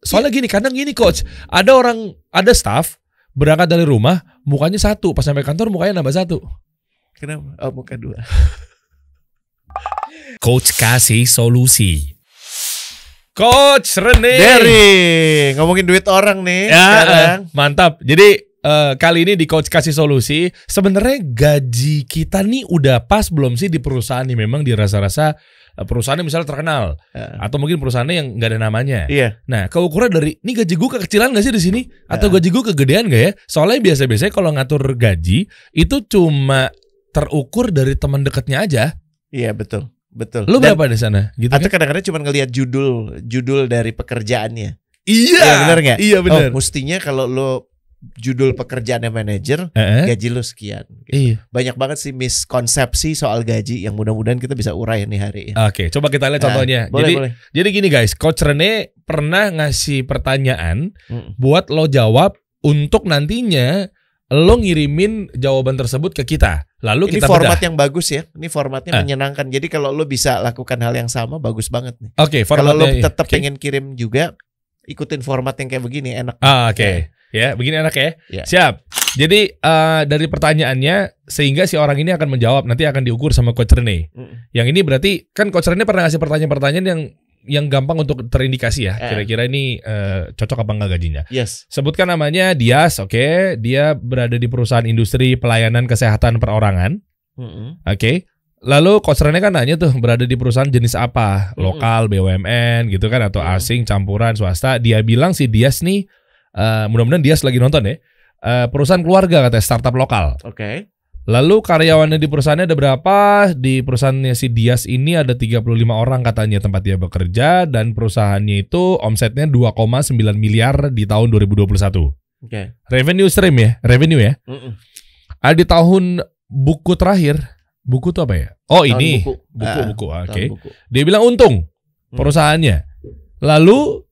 soalnya gini kadang gini coach. Ada orang ada staff berangkat dari rumah mukanya satu. Pas sampai kantor mukanya nambah satu. Kenapa? Oh, muka dua. coach kasih solusi. Coach Rene. Derry, ngomongin duit orang nih ya sekarang. mantap. Jadi eh, kali ini di coach kasih solusi sebenarnya gaji kita nih udah pas belum sih di perusahaan nih? Memang dirasa-rasa eh, perusahaannya misalnya terkenal Eh, atau mungkin perusahaannya yang nggak ada namanya Iya. Nah, keukuran dari ini gaji gue kekecilan gak sih di sini? Atau Ya. gaji gue kegedean gak ya? Soalnya biasa-biasanya kalau ngatur gaji itu cuma terukur dari teman dekatnya aja. Iya, betul. Betul. Lu Dan- berapa di sana? Gitu Atau kan? kadang-kadang cuma ngelihat judul judul dari pekerjaannya. Iya. Iya, bener nggak? Iya bener. Oh, mestinya kalau lo judul pekerjaannya manajer, Eh, gaji lo sekian. Iya. Banyak banget sih miskonsepsi soal gaji yang mudah-mudahan kita bisa urai nih hari ini. Oke, coba kita lihat Nah, contohnya. Boleh, jadi, boleh. jadi gini guys, Coach Rene pernah ngasih pertanyaan Mm. buat lo jawab untuk nantinya lo ngirimin jawaban tersebut ke kita. Lalu Ini kita format bedah. yang bagus ya. Ini formatnya Ah. menyenangkan. Jadi kalau lo bisa lakukan hal yang sama, bagus banget nih. Oke, Kalau lo formatnya. tetap Oke. pengen kirim juga, ikutin format yang kayak begini enak. Ah, oke. Ya, begini enak ya. Ya. Siap. Jadi eh, dari pertanyaannya sehingga si orang ini akan menjawab nanti akan diukur sama coach Rene. Mm. Yang ini berarti kan coach Rene pernah ngasih pertanyaan-pertanyaan yang yang gampang untuk terindikasi ya. Eh. Kira-kira ini eh, cocok apa enggak gajinya. Yes. Sebutkan namanya Dias, oke. Dia berada di perusahaan industri pelayanan kesehatan perorangan, Mm-mm. oke. Lalu coach Rene kan nanya tuh berada di perusahaan jenis apa? Lokal, BUMN gitu kan atau Mm. asing, campuran, swasta. Dia bilang si Dias nih eh, mudah-mudahan Dias lagi nonton ya. Eh, perusahaan keluarga katanya startup lokal. Oke. Lalu karyawannya di perusahaannya ada berapa? Di perusahaannya si Dias ini ada 35 orang katanya tempat dia bekerja dan perusahaannya itu omsetnya 2,9 miliar di tahun 2021. Oke. Revenue stream ya, revenue ya. Mm-mm. Ah di tahun buku terakhir, buku tuh apa ya? Oh Tahun ini buku. buku Ah, buku, oke. Dia bilang untung Hmm. perusahaannya. Lalu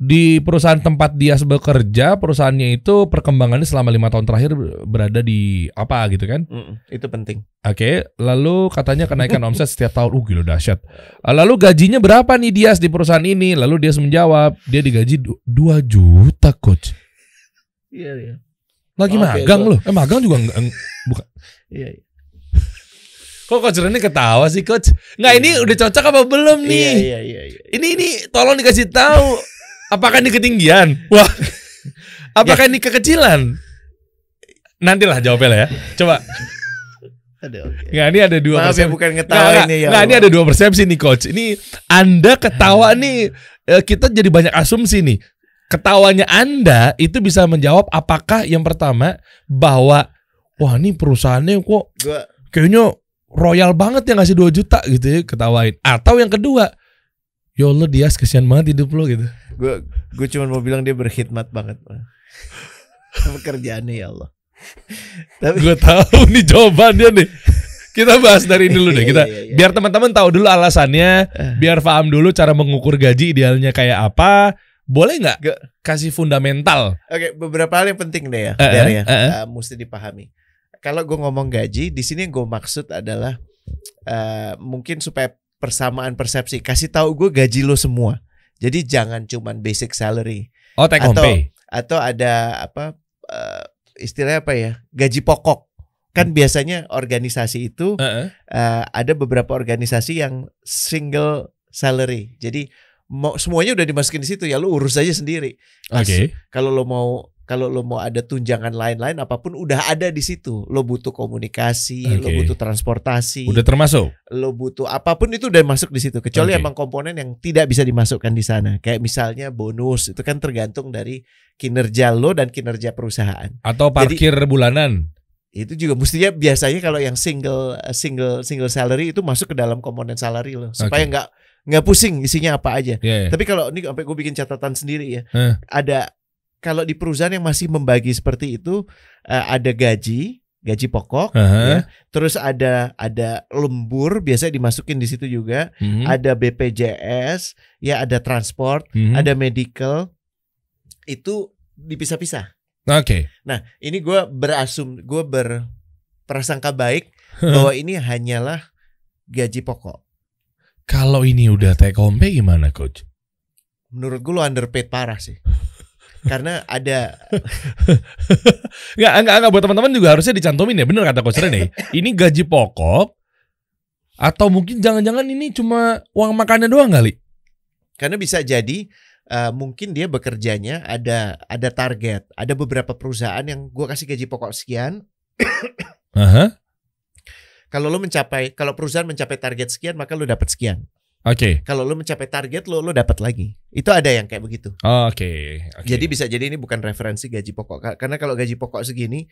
di perusahaan tempat dia bekerja, perusahaannya itu perkembangannya selama lima tahun terakhir berada di apa gitu kan? Mm-mm. Itu penting. Oke, lalu katanya kenaikan omset setiap tahun. Uh, gila dahsyat. Ah, Lalu gajinya berapa nih Dias di perusahaan ini? Lalu dia menjawab, dia digaji du- 2 juta, coach. Iya, iya. Lagi Oke, magang loh. Eh magang juga enggak, eng- bukan. Iya. iya. Kok coach Rene ketawa sih, coach? Nggak, ini udah cocok apa belum Iya, nih? iya, iya, iya. Ini ini tolong dikasih tahu. Apakah ini ketinggian? Wah. Apakah ini kekecilan? Nantilah jawabnya lah ya. Coba. Aduh, oke. Nggak, ini ada dua Maaf ya persepsi. bukan Nggak, ngetawain nggak, nih ya. nggak, ini ada dua persepsi nih coach. Ini Anda ketawa nih, eh, kita jadi banyak asumsi nih. Ketawanya Anda itu bisa menjawab apakah yang pertama bahwa wah ini perusahaannya kok Gua kayaknya royal banget yang ngasih 2 juta gitu ya ketawain. Atau yang kedua, ya Allah dia kesian banget hidup lo gitu. gue gue cuma mau bilang dia berkhidmat banget pekerjaannya ya Allah tapi Gue tahu nih jawabannya nih. Kita bahas dari ini dulu deh. Kita Iya, iya, iya. biar teman-teman tahu dulu alasannya, Eh. biar paham dulu cara mengukur gaji idealnya kayak apa. Boleh nggak kasih fundamental? oke beberapa hal yang penting deh ya Dar eh, ya eh, eh. Eh, mesti dipahami kalau gue ngomong gaji di sini yang gue maksud adalah eh, mungkin supaya persamaan persepsi kasih tahu gue gaji lo semua jadi jangan cuman basic salary Oh, take home Atau- pay. atau ada apa eh, istilahnya apa ya gaji pokok kan biasanya organisasi itu Heeh. eh, ada beberapa organisasi yang single salary. Jadi mau semuanya udah dimasukin di situ ya lu urus aja sendiri. Oke. Kalau lo mau kalau lo mau ada tunjangan lain-lain apa pun udah ada di situ. Lo butuh komunikasi, lo Oke. butuh transportasi, Udah termasuk. lo butuh apa pun itu udah masuk di situ. Kecuali Oke. emang komponen yang tidak bisa dimasukkan di sana. Kayak misalnya bonus itu kan tergantung dari kinerja lo dan kinerja perusahaan. Atau parkir bulanan. Itu juga mestinya biasanya kalau yang single single single salary itu masuk ke dalam komponen salary lo supaya nggak nggak pusing isinya apa aja. Ya. ya. Tapi kalau ini sampai gue bikin catatan sendiri ya. Eh. Ada kalau di perusahaan yang masih membagi seperti itu eh, ada gaji, gaji pokok, Aha. ya. terus ada ada lembur biasanya dimasukin di situ juga, Mhm. ada BPJS, ya ada transport, Mhm. ada medical. Itu dipisah-pisah. Oke. Nah, ini gue berasum, gue berprasangka baik bahwa ini hanyalah gaji pokok. Kalau ini udah take home pay gimana, coach? menurut gue lo underpaid parah sih. Karena ada Nggak, nggak, nggak buat teman-teman juga harusnya dicantumin ya. Bener kata Coach Rene. Ini gaji pokok atau mungkin jangan-jangan ini cuma uang makannya doang kali. karena bisa jadi eh, mungkin dia bekerjanya ada ada target, ada beberapa perusahaan yang gua kasih gaji pokok sekian. Aha. Kalau lo mencapai kalau perusahaan mencapai target sekian maka lo dapat sekian. Oke. Kalau lo mencapai target lo lo dapat lagi. Itu ada yang kayak begitu. Oke. oke. Jadi bisa jadi ini bukan referensi gaji pokok Ka- karena kalau gaji pokok segini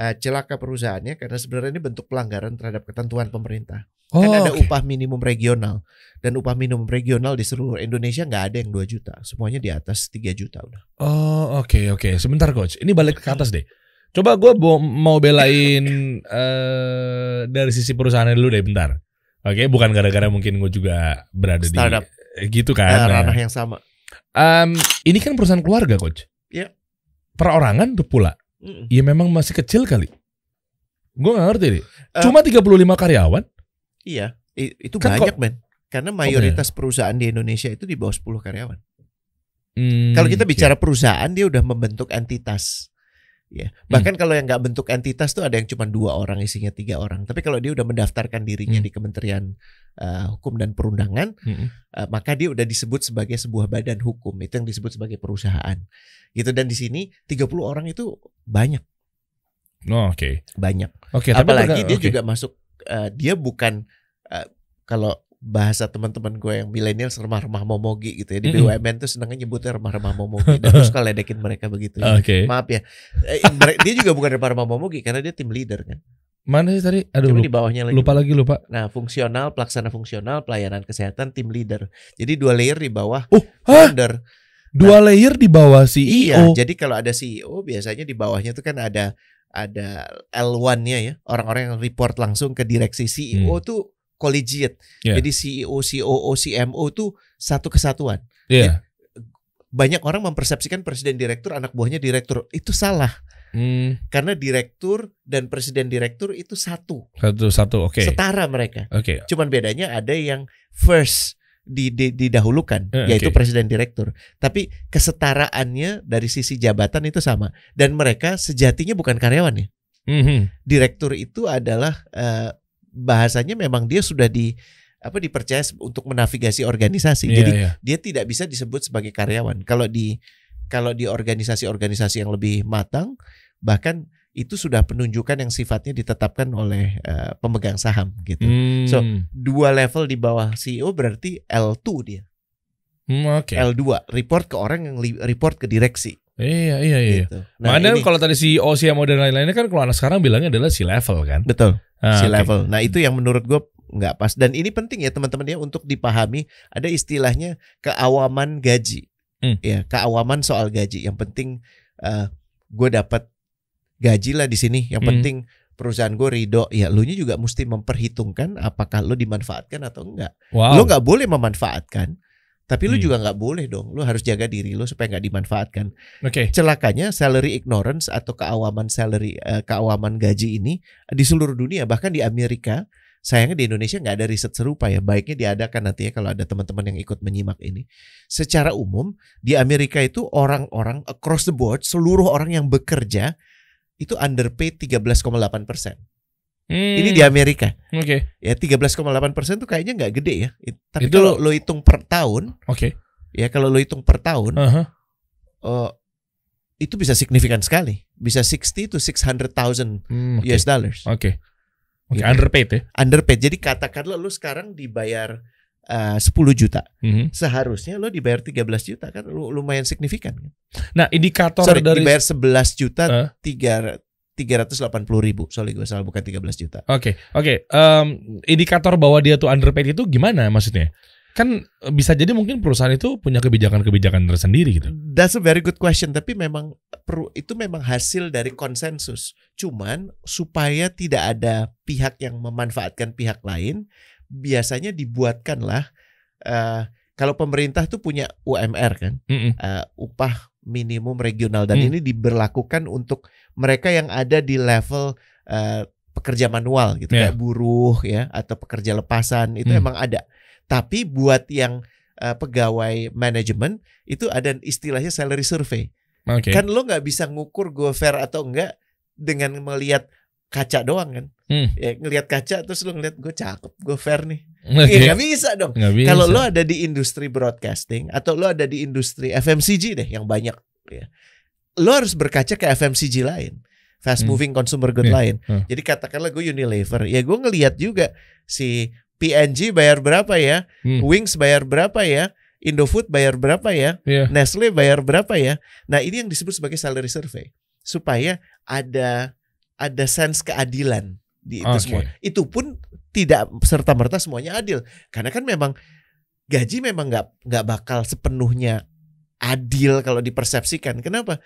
eh, celaka perusahaannya karena sebenarnya ini bentuk pelanggaran terhadap ketentuan pemerintah. oh, kan ada oke. upah minimum regional dan upah minimum regional di seluruh Indonesia nggak ada yang 2 juta, semuanya di atas 3 juta udah. Oh, oke oke. Sebentar coach. Ini balik ke atas deh. Coba gue mau belain eh dari sisi perusahaan dulu deh bentar. Oke, bukan gara-gara mungkin gue juga berada Startup. di gitu kan. Nah, ranah yang sama. em, ini kan perusahaan keluarga, coach. Iya. Perorangan tuh pula. Ya memang masih kecil kali. Gue gak ngerti deh. Eh. Cuma 35 karyawan. Iya, itu Kan banyak men. Karena mayoritas perusahaan di Indonesia itu di bawah 10 karyawan. Hmm, Kalau kita bicara perusahaan dia udah membentuk entitas. Ya, Hmm. bahkan kalau yang nggak bentuk entitas tuh ada yang cuma dua orang isinya tiga orang. Tapi kalau dia udah mendaftarkan dirinya Hmm. di Kementerian eh, Hukum dan Perundangan, Mm-mm. eh, maka dia udah disebut sebagai sebuah badan hukum. Itu yang disebut sebagai perusahaan. Gitu dan di sini 30 orang itu banyak, Oh, oke. banyak. Oke, tapi Apalagi terga- dia oke. juga masuk eh, dia bukan eh, kalau bahasa teman-teman gue yang milenial remah-remah momogi gitu ya di. BUMN tuh senangnya nyebutnya remah-remah momogi dan terus suka ledekin mereka begitu ya. Oke. maaf ya Eh, dia juga bukan remah-remah momogi karena dia tim leader kan Mana sih tadi? Aduh, Cuma lupa, di bawahnya lagi lupa lagi lupa. nah fungsional pelaksana fungsional pelayanan kesehatan tim leader jadi dua layer di bawah Oh, founder Dua layer di bawah E iya CEO. jadi kalau ada CEO biasanya di bawahnya tuh kan ada ada L1-nya ya orang-orang yang report langsung ke direksi CEO tuh collegiate Hmm. Yeah. jadi CEO COO CMO tuh satu kesatuan Iya. banyak orang mempersepsikan presiden direktur anak buahnya direktur itu salah Hmm, karena direktur dan presiden direktur itu satu satu satu oke. setara mereka Oke. cuman bedanya ada yang first di, di- didahulukan Eh, yaitu presiden direktur tapi kesetaraannya dari sisi jabatan itu sama dan mereka sejatinya bukan karyawan ya Mhm. direktur itu adalah eh, bahasanya memang dia sudah di apa dipercaya untuk menavigasi organisasi Iya, jadi iya. dia tidak bisa disebut sebagai karyawan. Kalau di kalau di organisasi-organisasi yang lebih matang, bahkan itu sudah penunjukan yang sifatnya ditetapkan oleh eh, pemegang saham gitu. Hmm, So, Dua level di bawah CEO berarti L2 dia. hmm, oke. L2 report ke orang yang report ke direksi Iya, iya, iya. gitu. Makanya ini- kalau tadi CEO, CMO dan lain-lainnya kan kalau anak sekarang bilangnya adalah si level kan. betul Ah, si oke. level. Nah, itu yang menurut gue nggak pas dan ini penting ya teman-teman ya untuk dipahami ada istilahnya keawaman gaji. Hmm. Ya, keawaman soal gaji. Yang penting eh gue dapat gaji lah di sini. Yang Hmm. penting perusahaan gue ridho. Ya, lu nya juga mesti memperhitungkan apakah lu dimanfaatkan atau enggak. Wow. Lu nggak boleh memanfaatkan. Tapi lu Hmm. juga nggak boleh dong. Lu harus jaga diri lu supaya nggak dimanfaatkan. Oke. Celakanya salary ignorance atau keawaman salary eh, keawaman gaji ini di seluruh dunia bahkan di Amerika sayangnya di Indonesia nggak ada riset serupa ya baiknya diadakan nanti ya kalau ada teman-teman yang ikut menyimak ini secara umum di Amerika itu orang-orang across the board seluruh orang yang bekerja itu underpaid 13,8 persen Hmm, ini di Amerika Oke. ya 13,8 persen tuh kayaknya nggak gede ya tapi Itu- kalau lo hitung per tahun Oke. ya kalau lo hitung per tahun Aha. eh, itu bisa signifikan sekali bisa 60 to 600,000 Hmm, Oke. US dollars Oke. Oke, Gitu. underpaid ya. underpaid. Jadi katakanlah lu sekarang dibayar eh, 10 juta. Mhm. Seharusnya lu dibayar 13 juta kan lu- lumayan signifikan kan. Nah, indikator Sorry, dari dibayar 11 juta Eh? tiga 380 ribu. Sorry gue salah bukan 13 juta. Oke, oke. Em, indikator bahwa dia tuh underpaid itu gimana maksudnya? Kan bisa jadi mungkin perusahaan itu punya kebijakan-kebijakan tersendiri gitu. That's a very good question. Tapi memang itu memang hasil dari konsensus. Cuman supaya tidak ada pihak yang memanfaatkan pihak lain, biasanya dibuatkanlah eh, kalau pemerintah tuh punya UMR kan. Mm-mm. uh, upah minimum regional dan Hmm. ini diberlakukan untuk mereka yang ada di level uh, pekerja manual gitu Yeah. kayak buruh ya atau pekerja lepasan itu Hmm. emang ada. Tapi buat yang uh, pegawai manajemen itu ada istilahnya salary survey. Oke. Kan lo nggak bisa ngukur gue fair atau enggak dengan melihat kaca doang kan. Hmm. Ya ngelihat kaca terus lo ngelihat gue cakep, gue fair nih. Oke. Ya nggak bisa dong. Bisa. Kalau lo ada di industri broadcasting atau lo ada di industri FMCG deh yang banyak ya. Lo harus berkaca ke FMCG lain, fast Hmm. moving consumer good Iya. lain. Hmm. Jadi katakanlah gue Unilever, ya gue ngelihat juga si P&G bayar berapa ya, Hmm. Wings bayar berapa ya, Indofood bayar berapa ya, Iya. Nestle bayar berapa ya. Nah, ini yang disebut sebagai salary survey supaya ada ada sense keadilan di itu Oke. semua. Itu pun tidak serta merta semuanya adil karena kan memang gaji memang nggak nggak bakal sepenuhnya adil kalau dipersepsikan. Kenapa?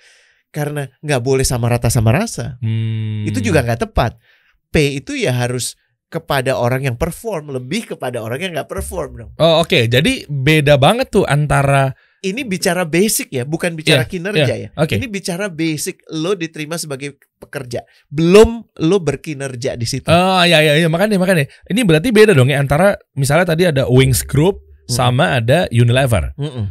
Karena nggak boleh sama rata sama rasa. Hmm. Itu juga nggak tepat. P itu ya harus kepada orang yang perform lebih kepada orang yang nggak perform dong. Oh oke, jadi beda banget tuh antara Ini bicara basic ya, bukan bicara Iya, kinerja ya. oke. Ini bicara basic lo diterima sebagai pekerja, belum lo berkinerja di situ. Oh ya ya ya makanya makanya. Ini berarti beda dong ya antara misalnya tadi ada Wings Group Hmm. sama ada Unilever. Mm-mm.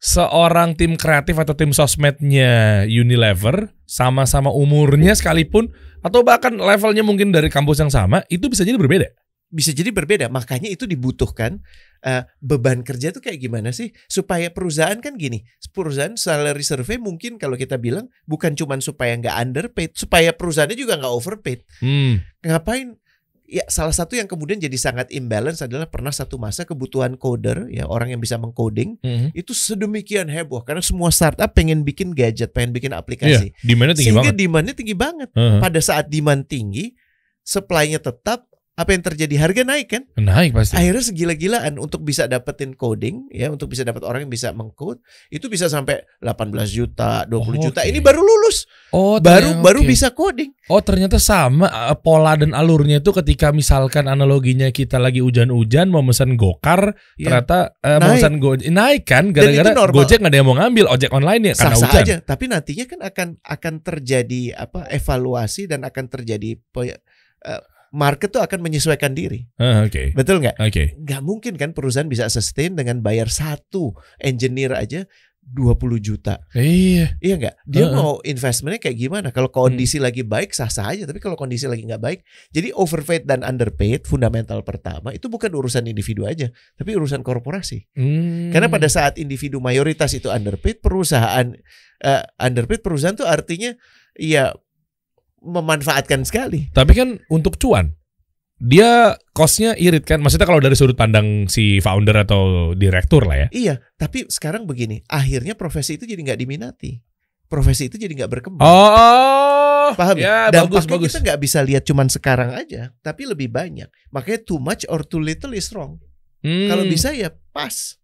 Seorang tim kreatif atau tim sosmednya Unilever sama-sama umurnya sekalipun atau bahkan levelnya mungkin dari kampus yang sama itu bisa jadi berbeda. Bisa jadi berbeda, makanya itu dibutuhkan eh, beban kerja tuh kayak gimana sih supaya perusahaan kan gini, perusahaan salary survey mungkin kalau kita bilang bukan cuman supaya nggak underpaid, supaya perusahaannya juga nggak overpaid. Hmm. ngapain ya salah satu yang kemudian jadi sangat imbalance adalah pernah satu masa kebutuhan coder ya orang yang bisa mengcoding Mhm. itu sedemikian heboh karena semua startup pengen bikin gadget pengen bikin aplikasi demandnya tinggi sehingga banget. demandnya tinggi banget Heeh. pada saat demand tinggi supply-nya tetap apa yang terjadi harga naik kan Naik pasti. akhirnya segila-gilaan untuk bisa dapetin coding ya untuk bisa dapat orang yang bisa mengcode itu bisa sampai 18 juta 20 Oh, juta oke. ini baru lulus Oh, baru ternyata- baru bisa coding Oh ternyata sama uh, pola dan alurnya itu ketika misalkan analoginya kita lagi hujan-hujan mau pesan gokar Ya. ternyata uh, Naik. mau pesan go naik kan gara-gara. Gojek nggak ada yang mau ngambil ojek online ya karena hujan. aja tapi nantinya kan akan akan terjadi apa evaluasi dan akan terjadi eh, market tuh akan menyesuaikan diri Ah, Oke. betul nggak Oke. nggak mungkin kan perusahaan bisa sustain dengan bayar satu engineer aja 20 juta Iya. iya nggak dia Heeh. mau investmentnya kayak gimana kalau kondisi lagi baik sah-sah aja tapi kalau kondisi lagi nggak baik jadi overpaid dan underpaid fundamental pertama itu bukan urusan individu aja tapi urusan korporasi Hmm. Karena pada saat individu mayoritas itu underpaid, perusahaan eh, underpaid perusahaan tuh artinya ya memanfaatkan sekali. tapi kan untuk cuan dia costnya irit kan maksudnya kalau dari sudut pandang si founder atau direktur lah ya Iya, tapi sekarang begini, akhirnya profesi itu jadi nggak diminati. Profesi itu jadi nggak berkembang. oh Paham ya ya? bagus Dampaknya bagus kita nggak bisa lihat cuman sekarang aja, tapi lebih banyak. Makanya too much or too little is wrong. Hmm, Kalau bisa ya pas.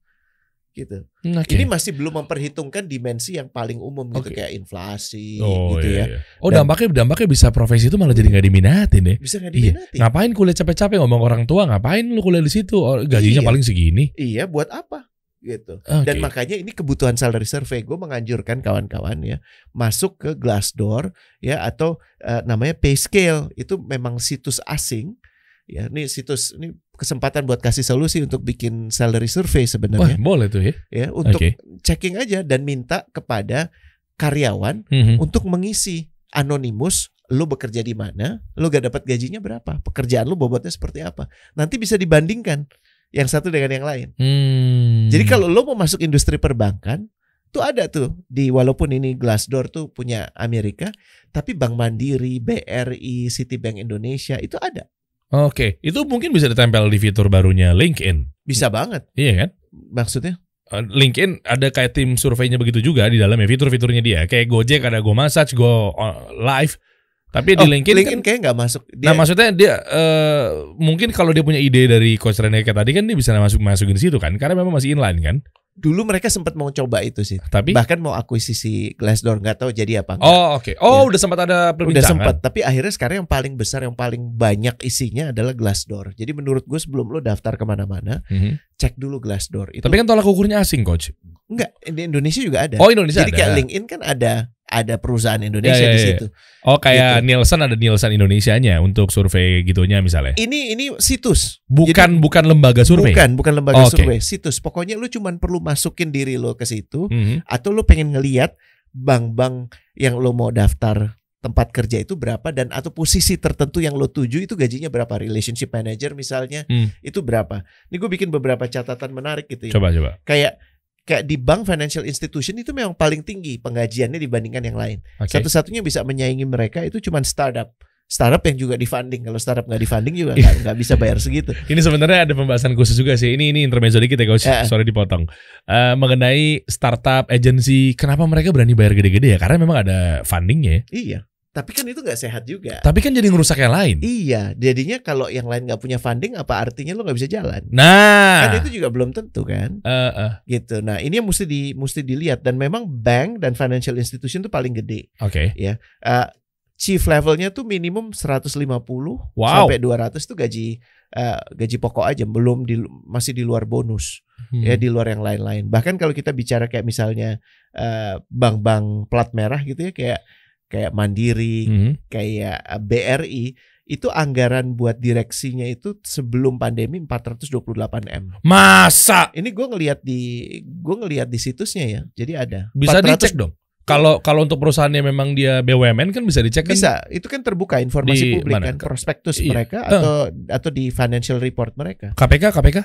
Gitu. oke. Ini masih belum memperhitungkan dimensi yang paling umum gitu Oke. kayak inflasi oh, gitu iya, ya. iya. oh Dan- dampaknya dampaknya bisa profesi itu malah jadi nggak diminatin deh Bisa nggak Iya. diminati? Ngapain kuliah capek-capek ngomong orang tua? Ngapain lu kuliah di situ? Oh, gajinya Iya. paling segini. Iya, buat apa? Gitu. Oke. Dan makanya ini kebutuhan salary survey. Gue menganjurkan kawan-kawan ya masuk ke Glassdoor ya atau eh, namanya Payscale itu memang situs asing. Ya, ini situs ini kesempatan buat kasih solusi untuk bikin salary survey Wah, sebenarnya boleh tuh ya. ya untuk Oke. checking aja dan minta kepada karyawan Mhm. untuk mengisi anonimus lu bekerja di mana, lu gak dapat gajinya berapa, pekerjaan lu bobotnya seperti apa. Nanti bisa dibandingkan yang satu dengan yang lain. Hmm. Jadi kalau lo mau masuk industri perbankan, tuh ada tuh di walaupun ini Glassdoor tuh punya Amerika, tapi Bank Mandiri, BRI, Citibank Indonesia itu ada. Oke, itu mungkin bisa ditempel di fitur barunya LinkedIn. Bisa banget. Iya kan? Maksudnya? Eh, LinkedIn ada kayak tim surveinya begitu juga di dalamnya fitur-fiturnya dia. Kayak Gojek ada Go Massage, Go uh, Live. Tapi di Oh, LinkedIn, LinkedIn kan, kayak nggak masuk. Dia, nah maksudnya dia eh, mungkin kalau dia punya ide dari Coach kayak tadi kan dia bisa masuk masukin di situ kan karena memang masih inline kan. dulu mereka sempat mau coba itu sih. Tapi Bahkan mau akuisisi Glassdoor nggak tahu jadi apa. enggak. Oh oke. Oh Ya. udah sempat ada Udah perbincangan. sempat, tapi akhirnya sekarang yang paling besar, yang paling banyak isinya adalah Glassdoor. Jadi menurut gue sebelum lo daftar ke mana-mana, Mhm. cek dulu Glassdoor. Itu Tapi kan tolak ukurnya asing coach. enggak di Indonesia juga ada. Oh Indonesia Jadi ada. kayak LinkedIn kan ada ada perusahaan Indonesia Ya, ya, di ya. situ. Oh kayak Gitu. Nielsen ada Nielsen Indonesianya untuk survei gitunya misalnya. Ini ini situs. Bukan bukan lembaga survei. Bukan, bukan lembaga Oke. survei, situs. Pokoknya lu cuman perlu masukin diri lo ke situ Mhm. atau lu pengen ngeliat bank-bank yang lo mau daftar tempat kerja itu berapa dan atau posisi tertentu yang lo tuju itu gajinya berapa relationship manager misalnya Hmm. itu berapa ini gue bikin beberapa catatan menarik gitu ya Coba coba. kayak kayak di bank financial institution itu memang paling tinggi penggajiannya dibandingkan yang lain Oke. satu-satunya bisa menyaingi mereka itu cuman startup startup yang juga difunding kalau startup nggak difunding juga nggak bisa bayar segitu Ini sebenarnya ada pembahasan khusus juga sih. Ini ini intermezzo dikit ya coach. Ya. Sorry dipotong. Eh, mengenai startup agency, kenapa mereka berani bayar gede-gede ya? Karena memang ada fundingnya. ya. iya tapi kan itu nggak sehat juga Tapi kan jadi ngerusak yang lain. Iya, jadinya kalau yang lain nggak punya funding, apa artinya lo nggak bisa jalan? Nah, Kan itu juga belum tentu kan, eh, eh, gitu. Nah ini yang mesti di mesti dilihat dan memang bank dan financial institution itu paling gede. oke. Eh, chief levelnya tuh minimum 150 Wow. sampai 200 tuh gaji eh, gaji pokok aja, belum di masih di luar bonus Hmm. ya di luar yang lain-lain. Bahkan kalau kita bicara kayak misalnya eh, bank-bank plat merah gitu ya kayak kayak Mandiri, Mhm. kayak eh, BRI itu anggaran buat direksinya itu sebelum pandemi 428 m. Masa Ini gue ngelihat di gue ngelihat di situsnya ya, jadi ada. bisa 400 dicek dong. Kalau kalau untuk perusahaannya memang dia BUMN kan bisa dicek kan? Bisa, itu kan terbuka informasi Di publik mana? kan, prospektus Iya. mereka atau atau di financial report mereka. KPK KPK?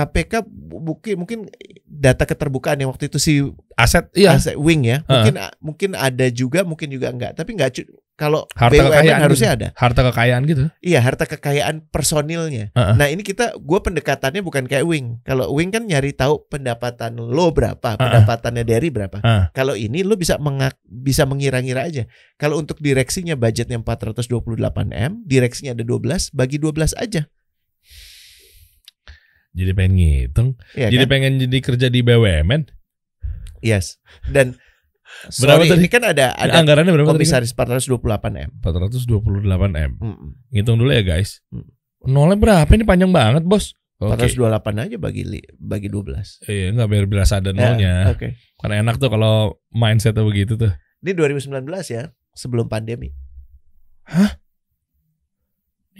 KPK mungkin mungkin data keterbukaan yang waktu itu si Aset iya. aset wing ya, Heeh. mungkin mungkin ada juga, mungkin juga enggak. Tapi enggak kalau Harta BUMN kekayaan harusnya gitu. ada. Harta kekayaan gitu. Iya, harta kekayaan personilnya. Heeh. Nah, ini kita gua pendekatannya bukan kayak wing. Kalau wing kan nyari tahu pendapatan lo berapa, pendapatannya dari berapa. Heeh. Kalau ini lo bisa mengak, bisa mengira-ngira aja. Kalau untuk direksinya budgetnya 428 M, direksinya ada 12, bagi 12 aja. Jadi pengen ngitung. Iya Jadi kan? pengen jadi kerja di BUMN. Yes. Dan Berapa sorry, tadi? ini kan ada ada Anggarannya berapa tadi? komisaris 428 M. 428 M. Mm-mm. Ngitung dulu ya guys. Hmm. Nolnya berapa ini panjang banget bos? Oke. 428 aja bagi li- bagi 12. Iya nggak biar berasa ada Ya, nolnya. Oke. Karena enak tuh kalau mindsetnya begitu tuh. Ini 2019 ya, sebelum pandemi. Ih,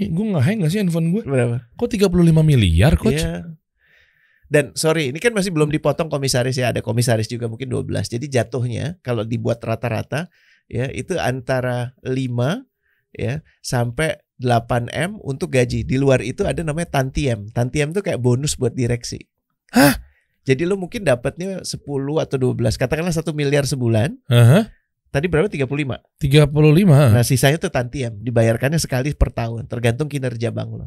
gue nggak hang nggak sih handphone gue? Berapa? Kok 35 miliar coach? Iya. Dan sorry, ini kan masih belum dipotong komisaris ya, ada komisaris juga mungkin 12. Jadi jatuhnya kalau dibuat rata-rata ya itu antara 5 ya sampai 8 M untuk gaji. Di luar itu ada namanya tantiem. Tantiem tuh kayak bonus buat direksi. Hah? Jadi lo mungkin dapatnya 10 atau 12, katakanlah 1 miliar sebulan. Aha, Tadi berapa? 35. 35. Nah, sisanya tuh tantiem, dibayarkannya sekali per tahun, tergantung kinerja bank lo.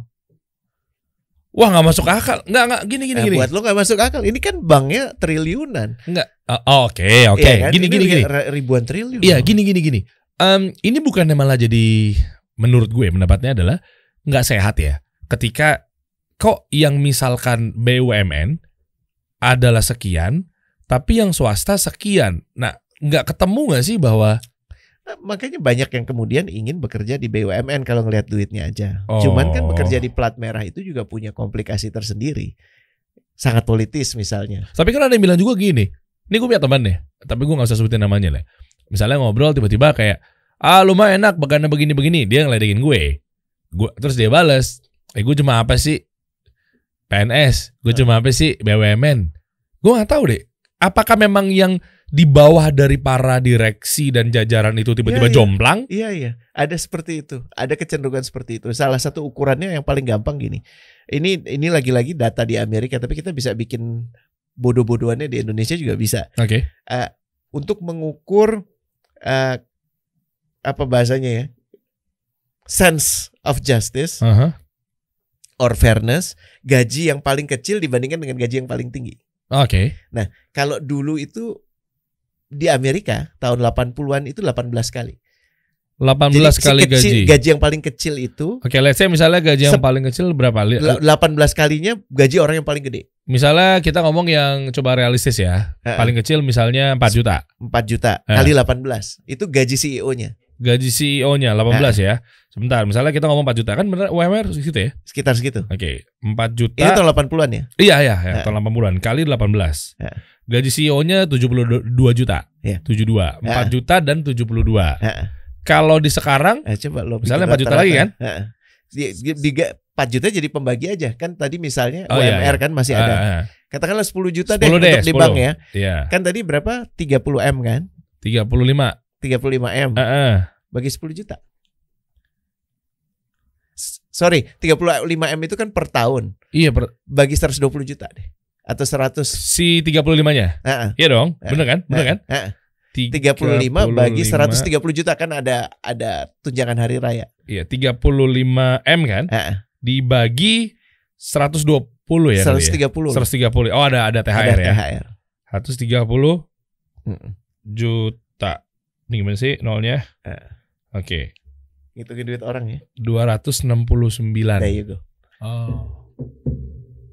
Wah nggak masuk akal. Nggak nggak gini gini Nah, gini. buat lo nggak masuk akal. Ini kan banknya triliunan. Nggak. Oh, Oke oke. Iya kan? Gini Ini gini gini. ri- ribuan triliun. Iya gini gini gini. Em, ini bukannya malah jadi menurut gue pendapatnya adalah nggak sehat ya. Ketika kok yang misalkan BUMN adalah sekian, tapi yang swasta sekian. Nah nggak ketemu nggak sih bahwa Nah, makanya banyak yang kemudian ingin bekerja di BUMN kalau ngelihat duitnya aja. Oh. Cuman kan bekerja di plat merah itu juga punya komplikasi tersendiri. Sangat politis misalnya. Tapi kan ada yang bilang juga gini. Ini gue punya teman nih, tapi gue nggak usah sebutin namanya lah. Misalnya ngobrol tiba-tiba kayak, ah lu mah enak bagana begini-begini. Dia ngeledekin gue. Gue terus dia bales, eh gue cuma apa sih PNS, gue cuma apa sih BUMN. Gue nggak tahu deh. Apakah memang yang di bawah dari para direksi dan jajaran itu tiba-tiba Iya, iya. jomplang? Iya iya, ada seperti itu. Ada kecenderungan seperti itu. Salah satu ukurannya yang paling gampang gini. Ini ini lagi-lagi data di Amerika, tapi kita bisa bikin bodoh-bodohannya di Indonesia juga bisa. Oke. Untuk mengukur eh, apa bahasanya ya? sense of justice Aha. or fairness, gaji yang paling kecil dibandingkan dengan gaji yang paling tinggi. Oke. Kalau dulu itu di Amerika tahun 80-an itu 18 kali. 18 Jadi si kali kecil- gaji. gaji yang paling kecil itu Oke, let's say misalnya gaji yang paling kecil berapa? Li- L- 18 kalinya gaji orang yang paling gede Misalnya kita ngomong yang coba realistis ya. Heeh. Paling kecil misalnya 4 juta. 4 juta Eh. kali 18 itu gaji CEO-nya Gaji CEO-nya 18 ya. Sebentar, misalnya kita ngomong 4 juta kan bener UMR segitu ya? sekitar segitu. Oke, 4 Ini juta. tahun 80-an ya. Iya, iya, ya, Eh. tahun 80-an kali 18. Eh. Gaji CEO-nya 72 juta. Iya. 72. 4 Ah. juta dan 72. Heeh. Kalau di sekarang Nah, coba lo Misalnya bikin 4 juta lagi kan? Heeh. Di, di, di- 4 juta jadi pembagi aja kan tadi misalnya Oh, iya, UMR iya. kan masih ada. ah, ah, Katakanlah 10 juta 10 deh, deh, untuk di 10. bank ya. Iya. Kan tadi berapa? 30 M kan? 35. 35 M Ah, ah. bagi 10 juta. Sorry, 35 M itu kan per tahun. Iya, per- Bagi 120 juta deh. Atau 100. si 35-nya. Heeh. Iya dong, Eh, bener kan? Bener kan? Heeh. 35 bagi 35. 130 juta kan ada ada tunjangan hari raya. Iya, 35 M kan? Heeh. Dibagi 120 ya kali ya? 130. 130. Oh, ada ada THR ada ya. THR. 130 Mm-mm. juta. Ini gimana sih nolnya? Eh. Oke. Ngitungin duit orang ya. 269. There you go. Oh.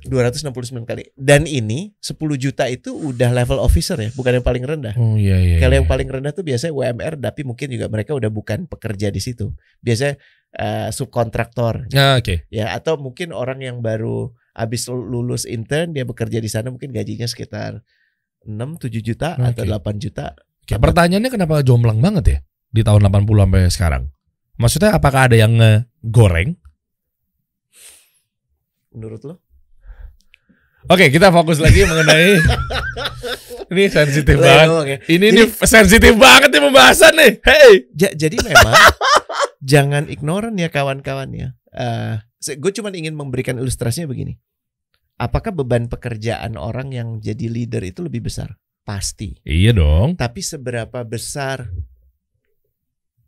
269 kali. Dan ini 10 juta itu udah level officer ya, bukan yang paling rendah. Oh iya iya. Kalau iya. yang paling rendah tuh biasanya UMR, tapi mungkin juga mereka udah bukan pekerja di situ. Biasanya eh, subkontraktor Ah, oke. ya atau mungkin orang yang baru habis lulus intern dia bekerja di sana mungkin gajinya sekitar 6 7 juta atau Oke. 8 juta. Oke, Pertanyaannya kenapa jomplang banget ya di tahun 80 sampai sekarang? Maksudnya apakah ada yang ngegoreng? Menurut lo? Oke, kita fokus lagi mengenai ini sensitif banget. Oke. Ini ini sensitif banget nih pembahasan nih. Hey. Ja- jadi memang jangan ignoran ya kawan-kawannya. Eh, gue cuma ingin memberikan ilustrasinya begini. Apakah beban pekerjaan orang yang jadi leader itu lebih besar? Pasti. Iya dong. Tapi seberapa besar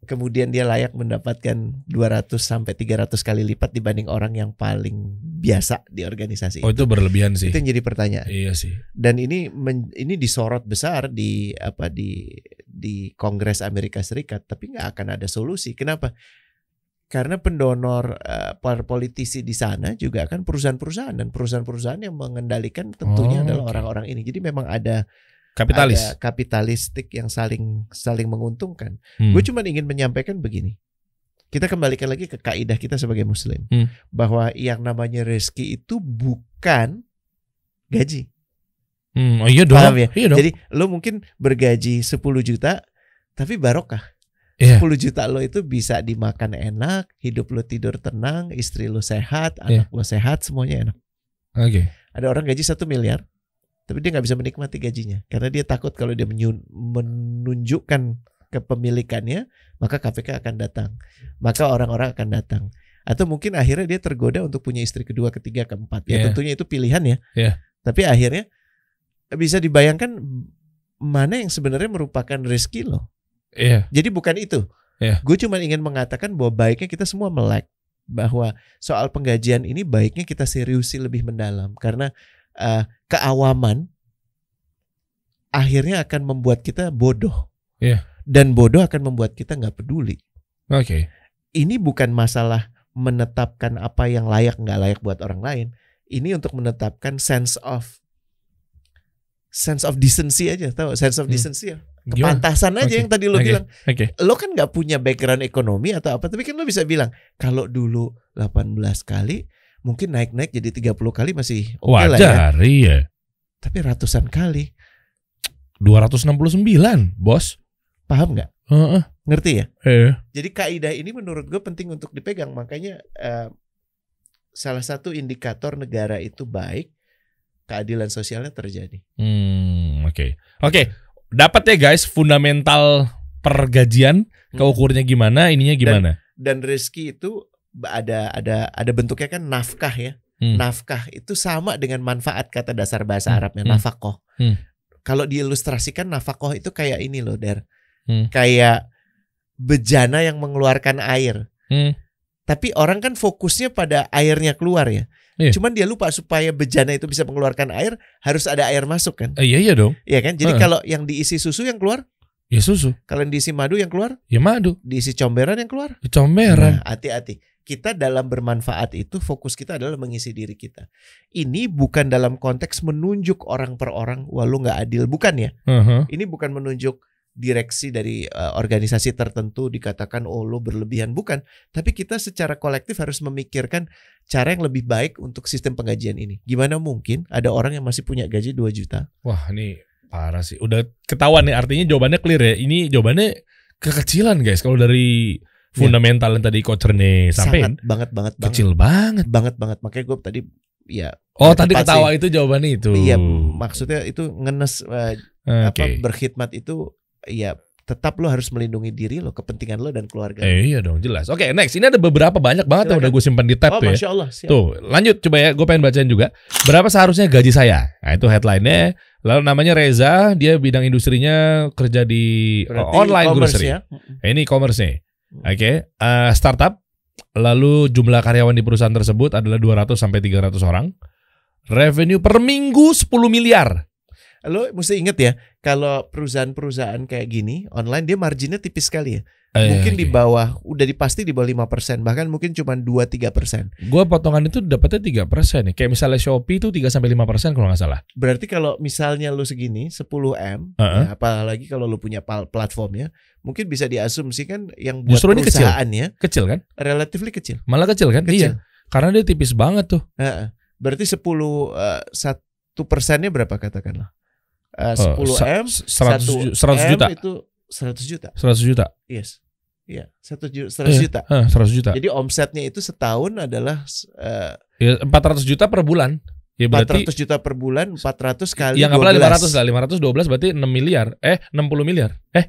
kemudian dia layak mendapatkan 200 sampai 300 kali lipat dibanding orang yang paling biasa di organisasi Oh itu. itu berlebihan sih. Itu yang jadi pertanyaan. Iya sih. Dan ini men- ini disorot besar di apa di di Kongres Amerika Serikat, tapi nggak akan ada solusi. Kenapa? Karena pendonor para politisi di sana juga kan perusahaan-perusahaan dan perusahaan-perusahaan yang mengendalikan tentunya Oh, adalah orang-orang ini. Jadi memang ada Kapitalis. ada kapitalistik yang saling saling menguntungkan. Hmm. Gue cuma ingin menyampaikan begini. Kita kembalikan lagi ke kaidah kita sebagai muslim Hmm. bahwa yang namanya rezeki itu bukan gaji. Hmm, oh iya dong. Paham ya? Iya dong. Jadi lo mungkin bergaji 10 juta tapi barokah. Iya. 10 juta lo itu bisa dimakan enak, hidup lo tidur tenang, istri lo sehat, Iya. anak lo sehat, semuanya enak. Oke. Ada orang gaji satu miliar, tapi dia nggak bisa menikmati gajinya karena dia takut kalau dia menunjukkan kepemilikannya, maka KPK akan datang, maka orang-orang akan datang. Atau mungkin akhirnya dia tergoda untuk punya istri kedua, ketiga, keempat. Ya Iya. tentunya itu pilihan ya. Iya. Tapi akhirnya bisa dibayangkan mana yang sebenarnya merupakan rezeki lo. Iya. Jadi bukan itu. Iya. Gue cuma ingin mengatakan bahwa baiknya kita semua melek bahwa soal penggajian ini baiknya kita seriusi lebih mendalam karena eh, keawaman akhirnya akan membuat kita bodoh. Iya. Dan bodoh akan membuat kita nggak peduli. Oke. Ini bukan masalah menetapkan apa yang layak nggak layak buat orang lain. Ini untuk menetapkan sense of sense of decency aja, tahu? Sense of Hmm. decency ya. Gimana? Kepantasan aja Oke, yang tadi lo oke. bilang Oke. lo kan nggak punya background ekonomi atau apa tapi kan lo bisa bilang kalau dulu 18 kali mungkin naik-naik jadi 30 kali masih oke lah ya Wajar, iya. tapi ratusan kali 269, Bos. paham nggak Heeh. ngerti ya Iya. jadi kaidah ini menurut gue penting untuk dipegang makanya eh, salah satu indikator negara itu baik keadilan sosialnya terjadi Hmm, oke. Oke, dapat ya guys fundamental pergajian, Hmm. keukurnya gimana, ininya gimana? dan rezeki itu ada ada ada bentuknya kan nafkah ya Hmm. nafkah itu sama dengan manfaat kata dasar bahasa Hmm, Arabnya hmm. nafakoh Hmm. kalau diilustrasikan nafakoh itu kayak ini loh der Hmm. kayak bejana yang mengeluarkan air Hmm. tapi orang kan fokusnya pada airnya keluar ya Iya. cuman dia lupa supaya bejana itu bisa mengeluarkan air harus ada air masuk kan Eh, iya iya dong. Iya kan jadi Heeh. kalau yang diisi susu yang keluar Ya susu, kalau yang diisi madu yang keluar ya madu, diisi comberan yang keluar comberan. Nah, hati-hati. Kita dalam bermanfaat itu fokus kita adalah mengisi diri kita. Ini bukan dalam konteks menunjuk orang per orang, wah lu nggak adil, bukan ya? Heeh. Ini bukan menunjuk direksi dari eh, organisasi tertentu dikatakan oh lu berlebihan, bukan. Tapi kita secara kolektif harus memikirkan cara yang lebih baik untuk sistem penggajian ini. Gimana mungkin ada orang yang masih punya gaji 2 juta, Wah, ini Parah sih. Udah ketahuan nih artinya jawabannya clear ya. Ini jawabannya kekecilan guys kalau dari fundamental yang tadi coach Rene sampein. Sangat banget banget banget. Kecil banget. Banget banget. Makanya gue tadi ya Oh, tadi ketawa itu jawabannya itu. iya maksudnya itu ngenes eh, Oke. apa berkhidmat itu ya tetap lo harus melindungi diri lo, kepentingan lo dan keluarga. Eh, iya dong, jelas. Oke, next. Ini ada beberapa banyak banget yang Silakan. udah gue simpan di tab oh, tuh ya. masya Allah. Siap. Tuh, lanjut coba ya. Gue pengen bacain juga. Berapa seharusnya gaji saya? Nah, itu headline-nya. Lalu namanya Reza, dia bidang industrinya kerja di Berarti online e-commerce grocery. ya. Ini e-commerce nih. Oke, eh, startup. Lalu jumlah karyawan di perusahaan tersebut adalah 200 sampai 300 orang. Revenue per minggu 10 miliar. Lo mesti inget ya, kalau perusahaan-perusahaan kayak gini online dia marginnya tipis sekali ya. Eh, Mungkin di oke. bawah, udah dipasti di bawah 5%, bahkan mungkin cuma 2-3%. Gua potongan itu dapatnya 3% nih. Kayak misalnya Shopee itu 3 sampai 5% kalau nggak salah. Berarti kalau misalnya lu segini 10M, Heeh. ya, apalagi kalau lu punya platformnya, mungkin bisa diasumsikan yang buat Justru ini kecil. Kecil kan? relatively kecil. Malah kecil kan? Kecil. Iya. Karena dia tipis banget tuh. Heeh. Berarti 10 eh, satu persennya berapa katakanlah? 10 sa- M, 100, satu ju- 100 juta. M itu 100 juta. 100 juta. Yes. Iya, 100 juta, 100 Iya. juta. Hah, 100 juta. Jadi omsetnya itu setahun adalah eh, Ya, 400 juta per bulan. Ya berarti 400 juta per bulan, 400 kali yang apalah 12. 500 lah, 512 berarti 6 miliar. Eh, 60 miliar. Eh,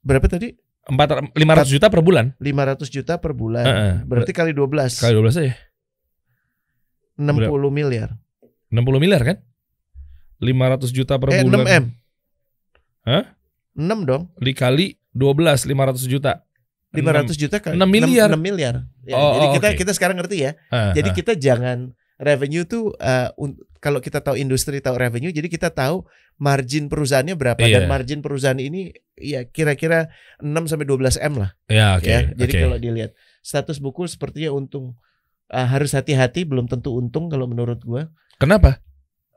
Berapa tadi? 4 500 juta per bulan. 500 juta per bulan. Heeh. Berarti kali 12. Kali 12 aja. 60 miliar. 60 miliar kan? 500 juta per eh, 6 bulan. M. Hah? 6 dong. Dikali 12 500 juta. 500 juta kali 6 miliar. 6, miliar. Ya, Oh, jadi oh, kita oke. kita sekarang ngerti ya. Ah, Jadi ah. kita jangan revenue tuh un- kalau kita tahu industri tahu revenue jadi kita tahu margin perusahaannya berapa Iya. dan margin perusahaan ini ya kira-kira 6 sampai 12 M lah ya oke. ya. Jadi oke. kalau dilihat status buku sepertinya untung Eh, harus hati-hati belum tentu untung kalau menurut gua Kenapa?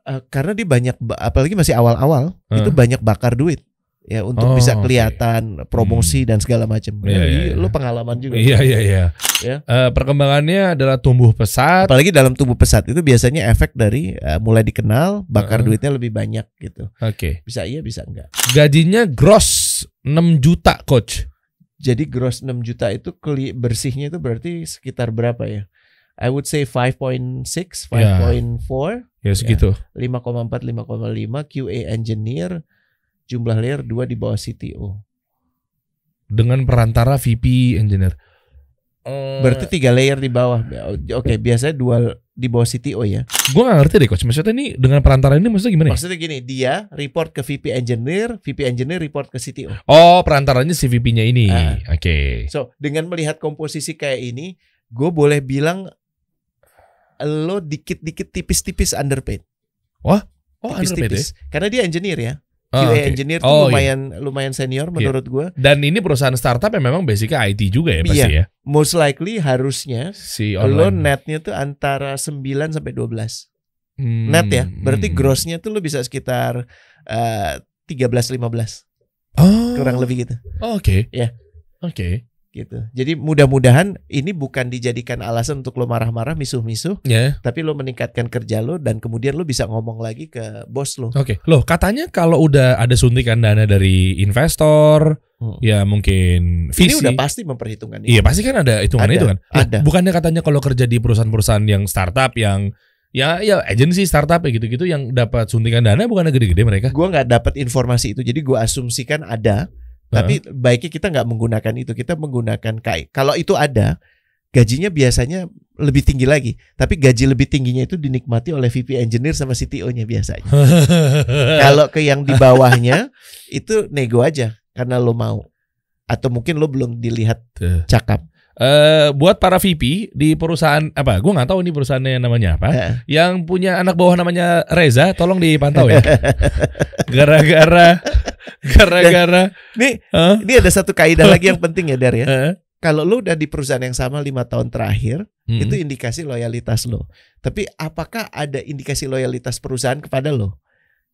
Eh, karena dia banyak ba- apalagi masih awal-awal Hah. itu banyak bakar duit ya untuk Oh, bisa kelihatan promosi dan segala macam. Iya, Ya, iya, iya. Lu pengalaman juga. Iya iya iya. Ya. Eh, perkembangannya adalah tumbuh pesat. Apalagi dalam tubuh pesat itu biasanya efek dari eh, mulai dikenal, bakar Heeh. duitnya lebih banyak gitu. Oke. Bisa iya, bisa enggak. Gajinya gross 6 juta coach. Jadi gross 6 juta itu bersihnya itu berarti sekitar berapa ya? I would say 5.6, 5.4, Ya segitu. 5,4, 5,5 QA engineer, jumlah layer 2 di bawah CTO. Dengan perantara VP engineer. Eh, Berarti tiga layer di bawah. Oke, biasanya dua di bawah CTO ya. gue gak ngerti deh coach. Maksudnya ini dengan perantara ini maksudnya gimana ya? Maksudnya gini, dia report ke VP engineer, VP engineer report ke CTO. Oh perantaranya si VP-nya ini. Ah. Oke. So, dengan melihat komposisi kayak ini, gue boleh bilang lo dikit-dikit tipis-tipis underpaid. Oh underpaid ya? Tipis-tipis. Karena dia engineer ya. Ah, QA oke. engineer tuh Oh, iya. lumayan lumayan senior menurut gue. Dan ini perusahaan startup yang memang basicnya IT juga ya pasti Iya. ya. Most likely harusnya Si lo netnya tuh antara 9 sampai 12. Hmm, Net ya. Berarti hmm. grossnya tuh lo bisa sekitar eh, 13 15 Oh. kurang lebih gitu. Oh, Oke. Ya. Oke. Gitu. Jadi mudah-mudahan ini bukan dijadikan alasan untuk lo marah-marah, misuh-misuh, Ya. tapi lo meningkatkan kerja lo dan kemudian lo bisa ngomong lagi ke bos lo. Oke. Loh katanya kalau udah ada suntikan dana dari investor, Hmm. ya mungkin Ini visi. udah pasti memperhitungkan Iya pasti kan ada hitungan Ada, itu kan. Ada. Bukannya katanya kalau kerja di perusahaan-perusahaan yang startup yang ya ya agensi startup ya gitu-gitu yang dapat suntikan dana bukannya gede-gede mereka? Gue nggak dapat informasi itu, jadi gue asumsikan ada. Tapi baiknya kita nggak menggunakan itu, kita menggunakan kai. Kalau itu ada, gajinya biasanya lebih tinggi lagi. Tapi gaji lebih tingginya itu dinikmati oleh VP engineer sama CTO-nya biasanya. Kalau ke yang di bawahnya itu nego aja karena lo mau. Atau mungkin lo belum dilihat cakap. Eh, buat para VP di perusahaan apa? Gue nggak tahu ini perusahaannya namanya apa. Eh, Yang punya anak bawah namanya Reza, tolong dipantau ya. Gara-gara gara-gara Nih, Hah? ini ada satu kaidah lagi yang penting ya Dar ya. Eh, Kalau lo udah di perusahaan yang sama lima tahun terakhir, mm. itu indikasi loyalitas lo. Tapi apakah ada indikasi loyalitas perusahaan kepada lo?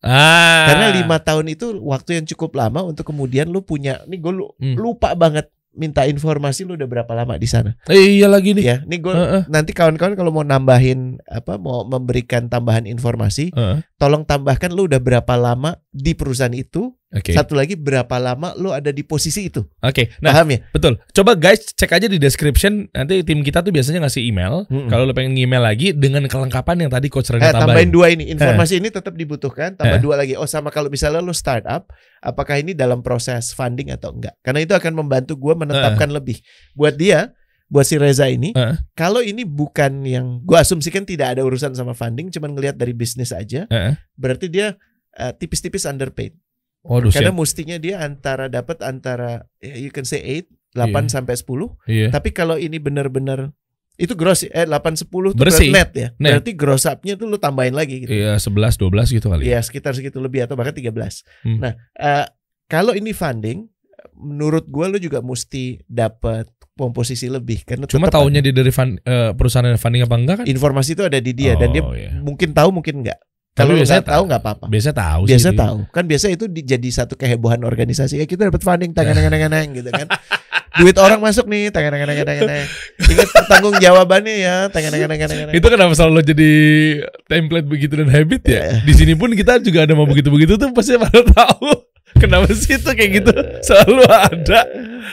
ah. Karena lima tahun itu waktu yang cukup lama untuk kemudian lo punya, nih gue Hmm. lupa banget minta informasi lu udah berapa lama di sana. Eh, iya lagi nih. Ya, nih gue Heeh, nanti kawan-kawan kalau mau nambahin apa mau memberikan tambahan informasi, heeh. tolong tambahkan lu udah berapa lama di perusahaan itu. Oke. Satu lagi berapa lama lu ada di posisi itu. Oke. Nah, Paham ya? betul. Coba guys cek aja di description nanti tim kita tuh biasanya ngasih email. Mm-mm. Kalau lo pengen email lagi dengan kelengkapan yang tadi coach Rene Eh, tambahin tambahin. dua ini. Informasi ini tetap dibutuhkan. Tambah Eh. dua lagi. Oh sama kalau misalnya lu startup, apakah ini dalam proses funding atau enggak? Karena itu akan membantu gue menetapkan lebih. Buat dia, buat si Reza ini, Eh. kalau ini bukan yang gue asumsikan tidak ada urusan sama funding, cuman ngelihat dari bisnis aja, Heeh. berarti dia eh, tipis-tipis underpaid. Waduh, Karena siap. mestinya dia antara dapat antara ya, you can say 8, 8 Iya. sampai 10. Iya. Tapi kalau ini benar-benar itu gross eh 8 10 itu Bersih. net ya. Net. Berarti gross up-nya tuh lu tambahin lagi gitu. Iya, 11 12 gitu kali. Iya sekitar segitu lebih atau bahkan 13. Hmm. Nah, eh, kalau ini funding, menurut gua lu juga mesti dapat komposisi lebih karena Cuma tahunya dia dari fun- eh, perusahaan yang funding apa enggak kan? informasi itu ada di dia dan dia Oh, iya. mungkin tahu mungkin enggak. Kalau biasanya tahu nggak apa-apa. Biasa tahu sih. Biasa dia. tahu. Kan biasa itu di- jadi satu kehebohan organisasi. Ya kita dapat funding tangan tangan tangan gitu kan. Duit orang masuk nih tangan tangan tangan tangan. Ingat pertanggung jawabannya ya tangan tangan tangan tangan. Itu kenapa selalu jadi template begitu dan habit ya? Iya. Di sini pun kita juga ada mau begitu-begitu tuh pasti pada tahu. Kenapa sih itu kayak gitu selalu ada?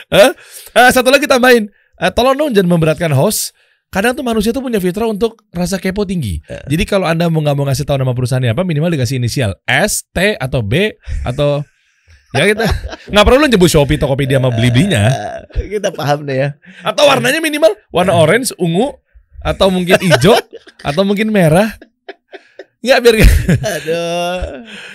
Hah? Ah, satu lagi tambahin. Eh, tolong dong jangan memberatkan host. Kadang tuh manusia tuh punya fitrah untuk rasa kepo tinggi. Jadi kalau anda mau nggak mau ngasih tahu nama perusahaannya apa, minimal dikasih inisial S, T atau B atau ya kita nggak perlu lu nyebut Shopee, Tokopedia sama Bliblinya. Eh, kita paham deh ya. Atau warnanya minimal warna orange, ungu, atau mungkin hijau, atau mungkin merah. Nggak biar Aduh.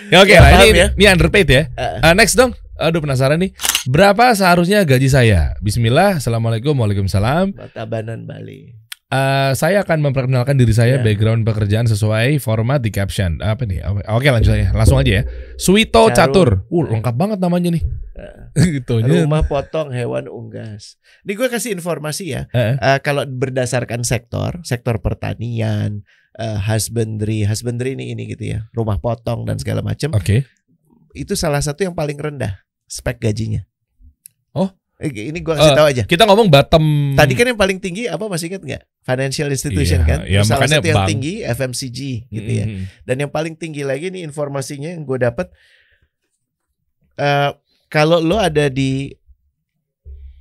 ya oke lah paham ini, ya. ini underpaid ya. Eh. Uh, next dong. Aduh penasaran nih. Berapa seharusnya gaji saya? Bismillah. Assalamualaikum. Waalaikumsalam. Tabanan Bali. Uh, saya akan memperkenalkan diri saya, Ya. background pekerjaan sesuai format di caption. Apa nih? Oke lanjut aja. Langsung aja ya. Suito Catur. Catur. Uh, lengkap banget namanya nih. Eh, gitu. Ini- Rumah potong hewan unggas. Ini gue kasih informasi ya. Eh, Eh, kalau berdasarkan sektor, sektor pertanian, eh, husbandry, husbandry ini ini gitu ya, rumah potong dan segala macam, Oke. itu salah satu yang paling rendah spek gajinya. Eh, ini gua kasih Eh, tahu aja. Kita ngomong bottom. Tadi kan yang paling tinggi apa masih ingat nggak? Financial institution Iya, kan. iya, Terus salah makanya satu yang bank. tinggi FMCG gitu ya. Mm, Dan yang paling tinggi lagi nih informasinya yang gue dapat eh kalau lo ada di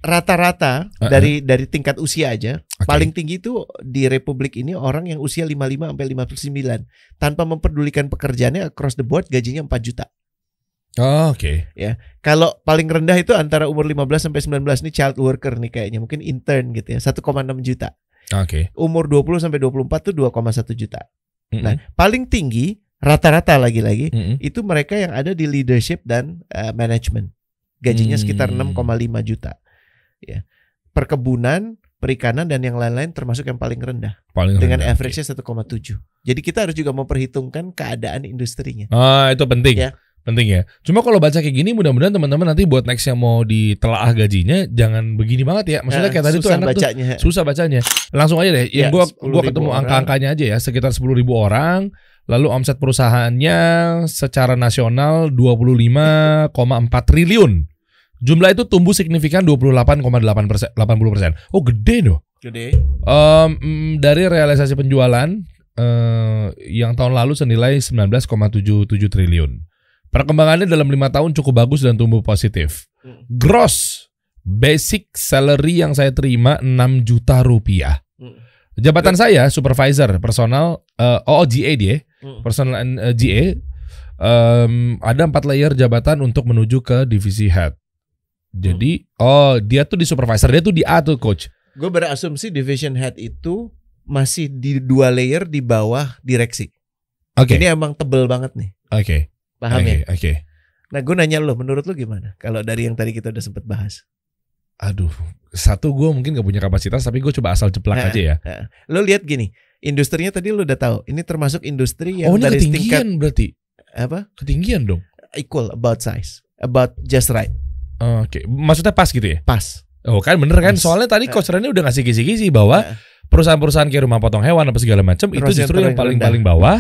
rata-rata Uh-uh. dari dari tingkat usia aja Oke. paling tinggi itu di republik ini orang yang usia 55 sampai 59 tanpa memperdulikan pekerjaannya across the board gajinya 4 juta. Oh, Oke. Kalau paling rendah itu antara umur 15 sampai 19 nih child worker nih kayaknya mungkin intern gitu ya 1,6 juta. Oke. Umur 20 sampai 24 tuh 2,1 juta. Mm-mm. Nah, paling tinggi rata-rata lagi-lagi Mm-mm. itu mereka yang ada di leadership dan uh, management. Gajinya Hmm. sekitar 6,5 juta. Ya. Perkebunan, perikanan dan yang lain-lain termasuk yang paling rendah paling dengan average-nya 1,7. Jadi kita harus juga memperhitungkan keadaan industrinya. Ah, itu penting. Ya. Penting ya. Cuma kalau baca kayak gini mudah-mudahan teman-teman nanti buat next yang mau ditelaah gajinya jangan begini banget ya. Maksudnya Nah, kayak tadi tuh susah enak tuh bacanya. susah bacanya. Langsung aja deh. Ya, Yang gua 10.000 gua ketemu angka-angkanya aja ya, sekitar 10.000 orang. Lalu omset perusahaannya secara nasional 25,4 triliun. Jumlah itu tumbuh signifikan 28,8 persen, 80 persen. Oh gede loh. Gede. Mm, dari realisasi penjualan eh, yang tahun lalu senilai 19,77 triliun. Perkembangannya dalam lima tahun cukup bagus dan tumbuh positif. Hmm. Gross basic salary yang saya terima 6 juta rupiah. Hmm. Jabatan saya supervisor personal eh, oh GA dia, Hmm. personal and, eh, GA. Em, ada empat layer jabatan untuk menuju ke divisi head. Jadi, oh dia tuh di supervisor, dia tuh di A tuh coach. Gue berasumsi division head itu masih di dua layer di bawah direksi. Oke, Ini emang tebel banget nih. oke. Paham Oke, ya? Oke. Nah, gue nanya lo, menurut lo gimana? Kalau dari yang tadi kita udah sempet bahas. Aduh, satu gue mungkin gak punya kapasitas, tapi gue coba asal jeplak Nah, aja ya. Nah, lo lihat gini, industrinya tadi lo udah tahu. Ini termasuk industri yang oh ini dari tingkat ketinggian berarti, apa? ketinggian dong. Equal about size, about just right, Oh, Oke, maksudnya pas gitu ya? pas. Oh kan bener kan? Pas. Soalnya tadi coach udah ngasih kisi-kisi bahwa Eh. perusahaan-perusahaan kayak rumah potong hewan apa segala macam itu justru yang paling paling rendah. paling bawah,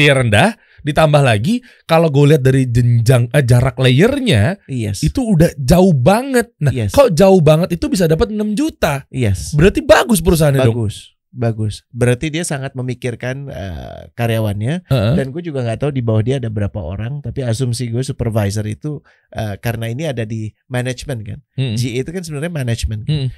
iya rendah, Ditambah lagi kalau gue lihat dari jenjang eh, jarak layernya Yes. itu udah jauh banget. Nah, Yes. kok jauh banget itu bisa dapat 6 juta. Yes. Berarti bagus perusahaannya dong. Bagus. Bagus. Berarti dia sangat memikirkan eh, karyawannya Heeh. dan gue juga nggak tahu di bawah dia ada berapa orang, tapi asumsi gue supervisor itu eh, karena ini ada di manajemen kan. Mm. GE itu kan sebenarnya manajemen. Mm.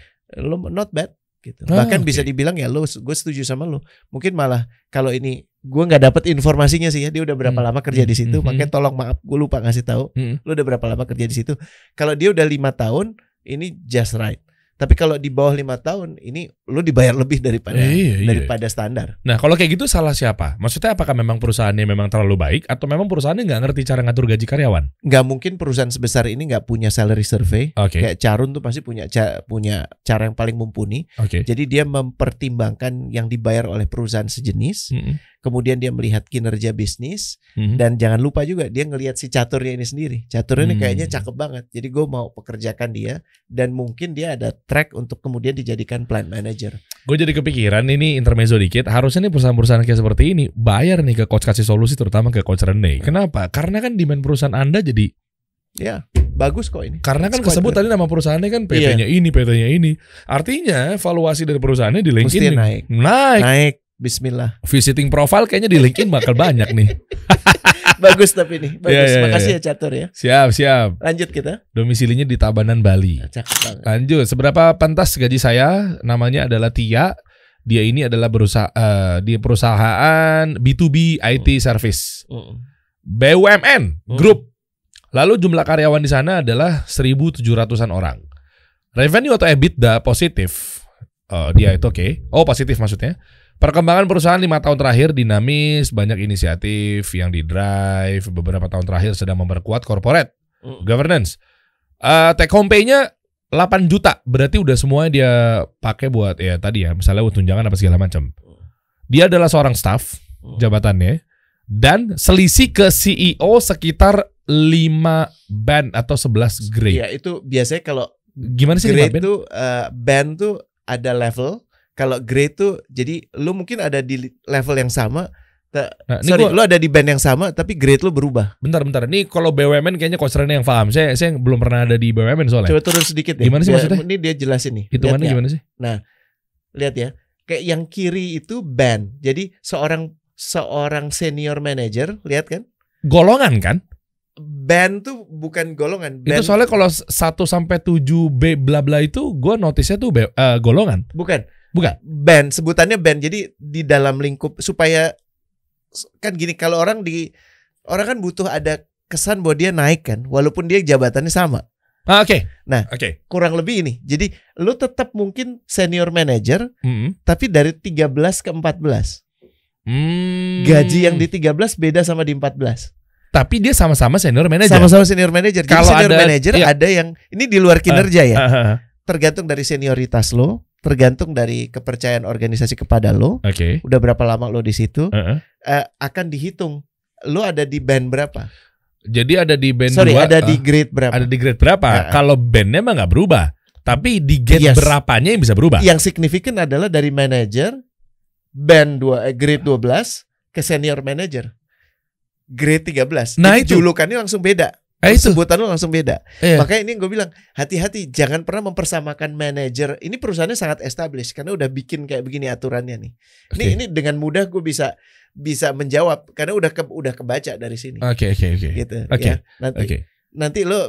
Lo not bad gitu. Ah, Bahkan oke. bisa dibilang ya lo gue setuju sama lo. Mungkin malah kalau ini gue nggak dapat informasinya sih ya dia udah berapa Hmm. lama kerja di situ. Hmm. Makanya tolong maaf gue lupa ngasih tahu. Hmm. Lo udah berapa lama kerja di situ? Kalau dia udah lima tahun ini just right. Tapi kalau di bawah lima tahun ini lo dibayar lebih daripada Iya, iya. daripada standar. Nah, kalau kayak gitu salah siapa? Maksudnya apakah memang perusahaannya memang terlalu baik atau memang perusahaannya nggak ngerti cara ngatur gaji karyawan? Nggak mungkin perusahaan sebesar ini nggak punya salary survey. Oke. Kayak Carun tuh pasti punya ca- punya cara yang paling mumpuni. Oke. Jadi dia mempertimbangkan yang dibayar oleh perusahaan sejenis, Mm-mm. kemudian dia melihat kinerja bisnis Mhm. dan jangan lupa juga dia ngelihat si caturnya ini sendiri. Caturnya ini Hmm. kayaknya cakep banget. Jadi gue mau pekerjakan dia dan mungkin dia ada track untuk kemudian dijadikan plant manager. Gue jadi kepikiran ini intermezzo dikit. Harusnya nih perusahaan-perusahaan kayak seperti ini bayar nih ke coach kasih solusi terutama ke coach Rene. Kenapa? Karena kan demand perusahaan Anda jadi Ya, bagus kok ini. karena kan quite kesebut tadi nama perusahaannya kan PT-nya ini, PT-nya ini. Artinya valuasi dari perusahaannya di LinkedIn naik. naik. Naik. Bismillah. Visiting profile kayaknya di LinkedIn bakal banyak nih. Bagus tapi nih. Bagus. Iya, iya, Makasih iya. ya catur ya. Siap, siap. Lanjut kita. Domisilinya di Tabanan, Bali. Cakep banget. Lanjut, seberapa pentas gaji saya? Namanya adalah Tia. Dia ini adalah berusaha eh, di perusahaan B2B IT service. Mm. BUMN Hmm. Group. Lalu jumlah karyawan di sana adalah 1.700-an orang. Revenue atau EBITDA positif. Oh, dia itu oke. Oh, positif maksudnya. Perkembangan perusahaan lima tahun terakhir dinamis, banyak inisiatif yang di drive. Beberapa tahun terakhir sedang memperkuat corporate Mm. governance. Eh take home pay-nya 8 juta. Berarti udah semua dia pakai buat ya tadi ya, misalnya buat tunjangan apa segala macam. Dia adalah seorang staff Hmm. jabatannya dan selisih ke CEO sekitar 5 band atau 11 grade. Iya, itu biasanya kalau Gimana sih 5 grade band? tuh eh, band tuh ada level. Kalau grade tuh jadi lu mungkin ada di level yang sama. Nah, sorry, gua- lu ada di band yang sama tapi grade lu berubah. bentar bentar. Ini kalau BUMN kayaknya Coach Rene yang paham. Saya saya belum pernah ada di BUMN soalnya. Coba turun sedikit deh. Gimana sih maksudnya? Ini dia jelasin nih. Hitungannya ya. gimana sih? Lihat ya. Kayak yang kiri itu band. Jadi seorang seorang senior manager, lihat kan? Golongan kan? Band tuh bukan golongan. Band Itu soalnya kalau 1 sampai 7 B bla bla itu gua notisnya tuh eh, golongan. bukan. Bukan. Band, sebutannya band. Jadi di dalam lingkup supaya kan gini kalau orang di orang kan butuh ada kesan bahwa dia naik kan walaupun dia jabatannya sama. Ah, oke. Nah. oke. Kurang lebih ini. Jadi lu tetap mungkin senior manager Mm-mm. tapi dari 13 ke 14. Hmm. Gaji yang di 13 beda sama di 14. tapi dia sama-sama senior manager. Sama-sama senior manager. Kalau senior ada- manager iya. ada yang ini di luar kinerja ya. Ah, ah, ah. Tergantung dari senioritas lo, tergantung dari kepercayaan organisasi kepada lo. Oke. Udah berapa lama lo di situ? Heeh. eh, akan dihitung. Lo ada di band berapa? Jadi ada di band Sorry, dua, ada di ah, grade berapa? ada di grade berapa? Ah, ah. Kalau bandnya mah nggak berubah. Tapi di grade Yes. berapanya yang bisa berubah. Yang signifikan adalah dari manager band 2 eh, grade 12 ke senior manager. Grade 13. Nah, Jadi itu. julukannya langsung beda. Eh, itu. Sebutan lo langsung beda. Iya. Makanya ini gue bilang hati-hati jangan pernah mempersamakan manager. Ini perusahaannya sangat established karena udah bikin kayak begini aturannya nih. Ini Oke. ini dengan mudah gue bisa bisa menjawab karena udah ke, udah kebaca dari sini. Oke oke oke. Gitu Oke. ya. Nanti Oke. nanti lo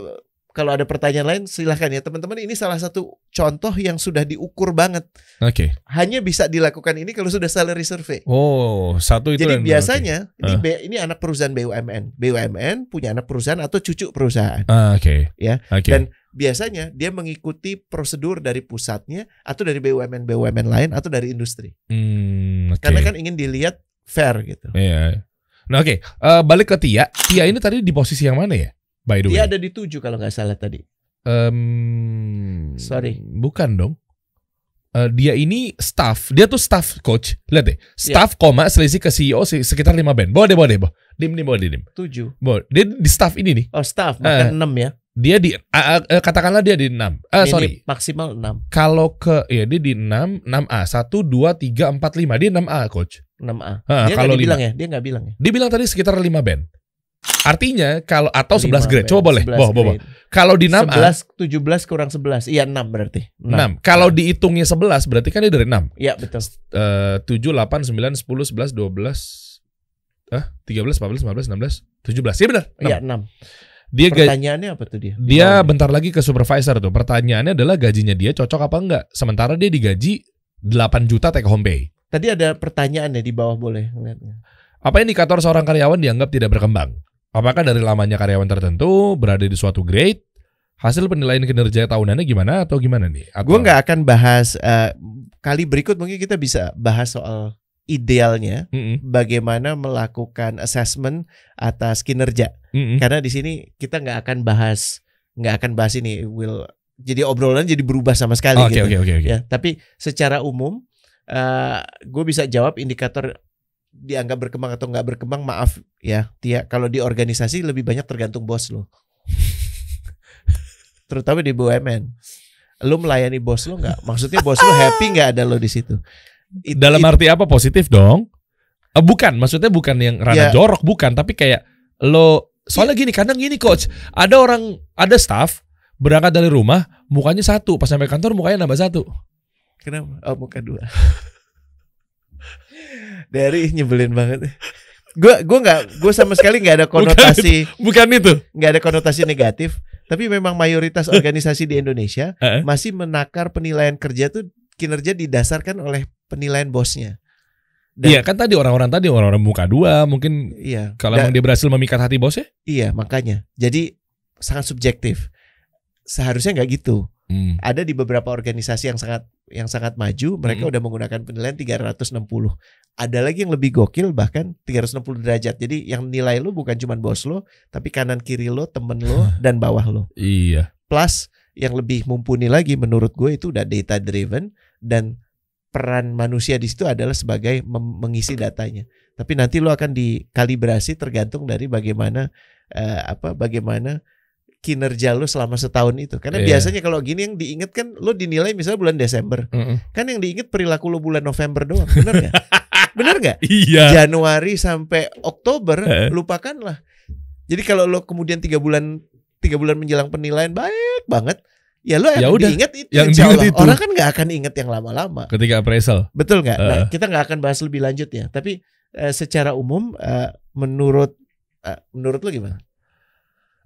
kalau ada pertanyaan lain silahkan ya teman-teman ini salah satu contoh yang sudah diukur banget Oke. hanya bisa dilakukan ini kalau sudah salary survey Oh, satu itu jadi yang- biasanya ini Ah. B- ini anak perusahaan BUMN BUMN punya anak perusahaan atau cucu perusahaan oke. Ah, oke. Ya, Oke. dan- biasanya dia mengikuti prosedur dari pusatnya atau dari BUMN BUMN lain atau dari industri Hmm, oke. karena kan ingin dilihat fair gitu Iya. Nah, oke. Eh, balik ke Tia. Tia ini tadi di posisi yang mana ya? By the way. dia ada di tujuh kalau nggak salah tadi Em, Sorry. Bukan dong. Eh, dia ini staff. Dia tuh staff coach. Lihat deh. Iya. Staff koma selisih ke CEO se- sekitar 5 band. Bawa deh, bawa deh, bawa. Dim, dim, bawa deh, dim. tujuh Bawa. Dia di staff ini nih. oh staff Eh. maka enam ya Dia di ah, eh, katakanlah dia di 6. Ah, Ini sorry. maksimal enam Kalau ke ya dia di 6, 6A. 1 2 3 4 5. Dia 6A, coach. 6A. Ah, Dia kalau nggak dibilang lima. ya, dia nggak bilang ya. Dia bilang tadi sekitar 5 band. Artinya kalau atau 11 Lima grade. band, Coba boleh. 11 Bawa, bawa. grade. Kalau di 6A 11 17 kurang 11. Iya 6 berarti. 6. Kalau dihitungnya 11 berarti kan dia dari 6. Iya betul. Eh 7 8 9 10 11 12 Ah, 13 14 15 16 17. Iya benar. Iya 6. 6. Dia Pertanyaannya apa tuh dia? dia Di bawahnya. bentar lagi ke supervisor tuh. Pertanyaannya adalah gajinya dia cocok apa enggak. Sementara dia digaji 8 juta take home pay. Tadi ada pertanyaan ya di bawah boleh ngeliatnya. Apa indikator seorang karyawan dianggap tidak berkembang? Apakah dari lamanya karyawan tertentu, berada di suatu grade, hasil penilaian kinerja tahunannya gimana atau gimana nih? Atau- Gue nggak akan bahas eh, kali berikut mungkin kita bisa bahas soal idealnya Mm-mm, bagaimana melakukan assessment atas kinerja. mm-mm. Karena di sini kita nggak akan bahas nggak akan bahas ini will jadi obrolan jadi berubah sama sekali Oke gitu. oke oke. Ya, tapi secara umum gue bisa jawab indikator dianggap berkembang atau nggak berkembang. Maaf ya, Tia. Kalau di organisasi lebih banyak tergantung bos lo. Terutama di BUMN. Lo melayani bos lo nggak? Maksudnya bos lo happy nggak ada lo di situ? It- Dalam it- arti apa positif dong? Eh, bukan, maksudnya bukan yang rada Ya. jorok, bukan. Tapi kayak lo soalnya gini, kadang gini coach, ada orang, ada staff berangkat dari rumah, mukanya satu, pas sampai kantor mukanya nambah satu. Kenapa? Oh muka dua. Dari nyebelin banget. Gue gue nggak gue sama sekali nggak ada konotasi Bukan itu. nggak ada konotasi negatif. Tapi memang mayoritas organisasi di Indonesia masih menakar penilaian kerja tuh kinerja didasarkan oleh penilaian bosnya. Dan- Iya kan tadi orang-orang tadi orang-orang muka dua mungkin Iya. kalau emang dia berhasil memikat hati bosnya. iya makanya. Jadi sangat subjektif. Seharusnya nggak gitu. Hmm. Ada di beberapa organisasi yang sangat yang sangat maju, mereka Mm-mm. udah menggunakan penilaian 360. Ada lagi yang lebih gokil bahkan 360 derajat. Jadi yang nilai lu bukan cuma bos lo, tapi kanan kiri lo, temen lo, dan bawah lo. Iya. Plus yang lebih mumpuni lagi menurut gue itu udah data driven dan peran manusia di situ adalah sebagai mengisi datanya. Tapi nanti lo akan dikalibrasi tergantung dari bagaimana eh, apa bagaimana kinerja lo selama setahun itu. Karena Iya. biasanya kalau gini yang diinget kan lo dinilai misalnya bulan Desember. Mm-mm. Kan yang diinget perilaku lo bulan November doang. Bener nggak? Bener nggak? Iya. Januari sampai Oktober Heeh. lupakanlah. Jadi kalau lo kemudian tiga bulan tiga bulan menjelang penilaian baik banget, ya lo Ya yang udah, diingat itu. yang diingat itu. Orang kan nggak akan ingat yang lama-lama, Ketika appraisal. betul nggak? Nah, Heeh. kita nggak akan bahas lebih lanjut ya. Tapi eh, secara umum, eh, menurut eh, menurut lo gimana?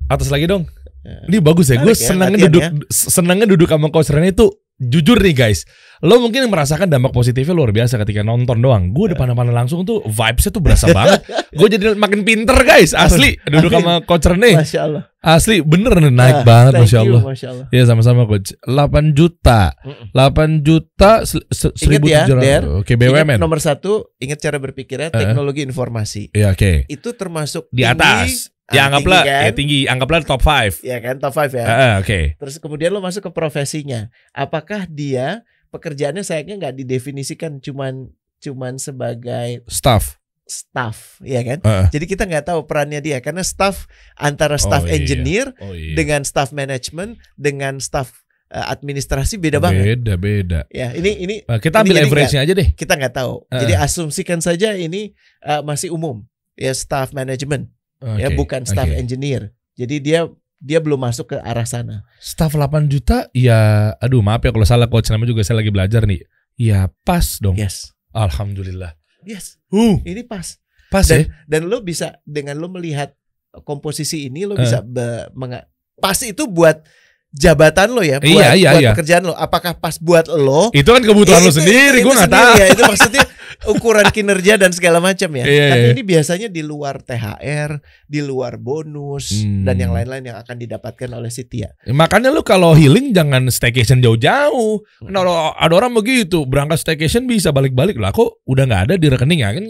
Atas lagi dong. Eh, Ini bagus ya. Gue ya, senangnya duduk ya. senangnya duduk sama coach Rene itu jujur nih guys. Lo mungkin merasakan dampak positifnya luar biasa ketika nonton doang. Gue depan depan langsung tuh vibesnya tuh berasa banget. Gue jadi makin pinter guys. Asli duduk Amin. sama coach Rene. Masya Allah. Asli bener nih, naik Ah, banget masya you, Allah. Masya Allah. Iya sama-sama coach. 8 juta. Mm-mm. 8 juta se- se- Ingat ya, 1700. Der. Oke Ingat BUMN. nomor satu, ingat cara berpikirnya Heeh. teknologi informasi. Iya oke. Itu termasuk Di atas. Ah, Ya anggaplah tinggi kan? ya tinggi, anggaplah top 5. Ya kan top 5 ya. Heeh, oke. Terus kemudian lo masuk ke profesinya. Apakah dia pekerjaannya sayangnya nggak didefinisikan cuman cuman sebagai Staff. staff, ya kan? Heeh. Jadi kita nggak tahu perannya dia karena staff antara staff Oh, iya. engineer Oh iya. dengan staff management dengan staff eh, administrasi beda banget. Beda beda. Ya, ini ini Nah, kita ambil average-nya aja deh. kita nggak tahu. Heeh. Jadi asumsikan saja ini eh, masih umum. Ya staff management, ya Oke, bukan staff oke. engineer. Jadi dia dia belum masuk ke arah sana. Staff 8 juta ya aduh maaf ya kalau salah coach namanya juga saya lagi belajar nih. Ya pas dong. Yes. Alhamdulillah. Yes. Uh, Ini pas. pas ya. dan dan lo bisa dengan lo melihat komposisi ini lo Eh. bisa be- menga- pas itu buat jabatan lo ya buat, Iya, iya, buat iya. pekerjaan lo apakah pas buat lo Itu kan kebutuhan Eh, lo itu- sendiri, gue nggak tahu. ya itu maksudnya ukuran kinerja dan segala macam ya Iya, tapi iya. ini biasanya di luar THR di luar bonus Hmm. dan yang lain-lain yang akan didapatkan oleh si Tia Makanya lu kalau healing jangan staycation jauh-jauh. Kalau ada orang begitu berangkat staycation bisa balik-balik lah. Kok udah nggak ada di rekening ya? Kan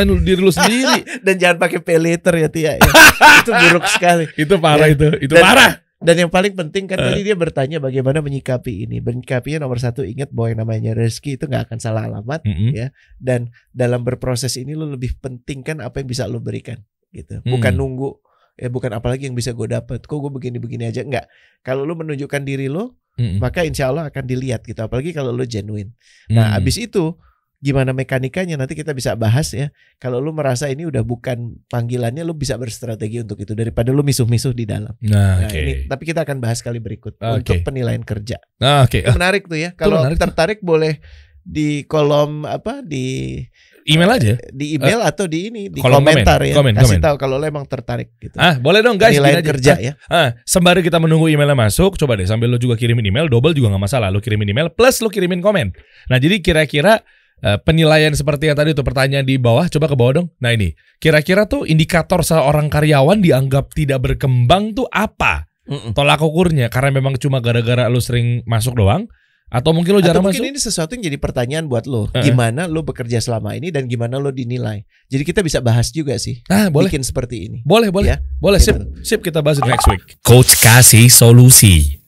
lu- diri lu sendiri. dan jangan pakai pay later ya Tia ya. itu buruk sekali itu parah Ya. itu. Itu Dan- parah. Dan yang paling penting kan Eh. tadi dia bertanya bagaimana menyikapi ini. Menyikapinya nomor satu ingat bahwa yang namanya rezeki itu nggak akan salah alamat. Mm-mm. Ya. Dan dalam berproses ini lo lebih pentingkan apa yang bisa lo berikan gitu. Hmm. Bukan nunggu ya bukan apalagi yang bisa gue dapat. Kok gue begini-begini aja enggak. Kalau lo menunjukkan diri lo, Mm-mm. maka insya Allah akan dilihat gitu. Apalagi kalau lo genuine. Nah, Mm. abis itu gimana mekanikanya nanti kita bisa bahas ya. Kalau lu merasa ini udah bukan panggilannya, lu bisa berstrategi untuk itu daripada lu misuh-misuh di dalam. Nah, Nah, oke. ini tapi kita akan bahas kali berikut Oke. untuk penilaian kerja. Nah, oke. Itu menarik tuh ya. Kalau menarik tuh. tertarik boleh di kolom apa di Email aja. di email atau di ini di kolom komentar komen, ya. komen, Kasih komen. tahu kalau lo emang tertarik gitu. Ah, boleh dong guys. aja. kerja Ah, ya. Ah, sembari kita menunggu emailnya masuk, coba deh sambil lo juga kirimin email, double juga nggak masalah. Lo kirimin email plus lo kirimin komen. Nah, jadi kira-kira eh, penilaian seperti yang tadi tuh pertanyaan di bawah, coba ke bawah dong. Nah ini, kira-kira tuh indikator seorang karyawan dianggap tidak berkembang tuh apa? Mm-mm. Tolak ukurnya karena memang cuma gara-gara lo sering masuk doang, atau mungkin lo Atau jarang mungkin masuk? ini sesuatu yang jadi pertanyaan buat lo. Heeh. Gimana lo bekerja selama ini dan gimana lo dinilai. Jadi kita bisa bahas juga sih. Ah, boleh, Bikin seperti ini. boleh, boleh, Ya, boleh. Sip, gitu. sip kita bahas next week. Coach kasih solusi.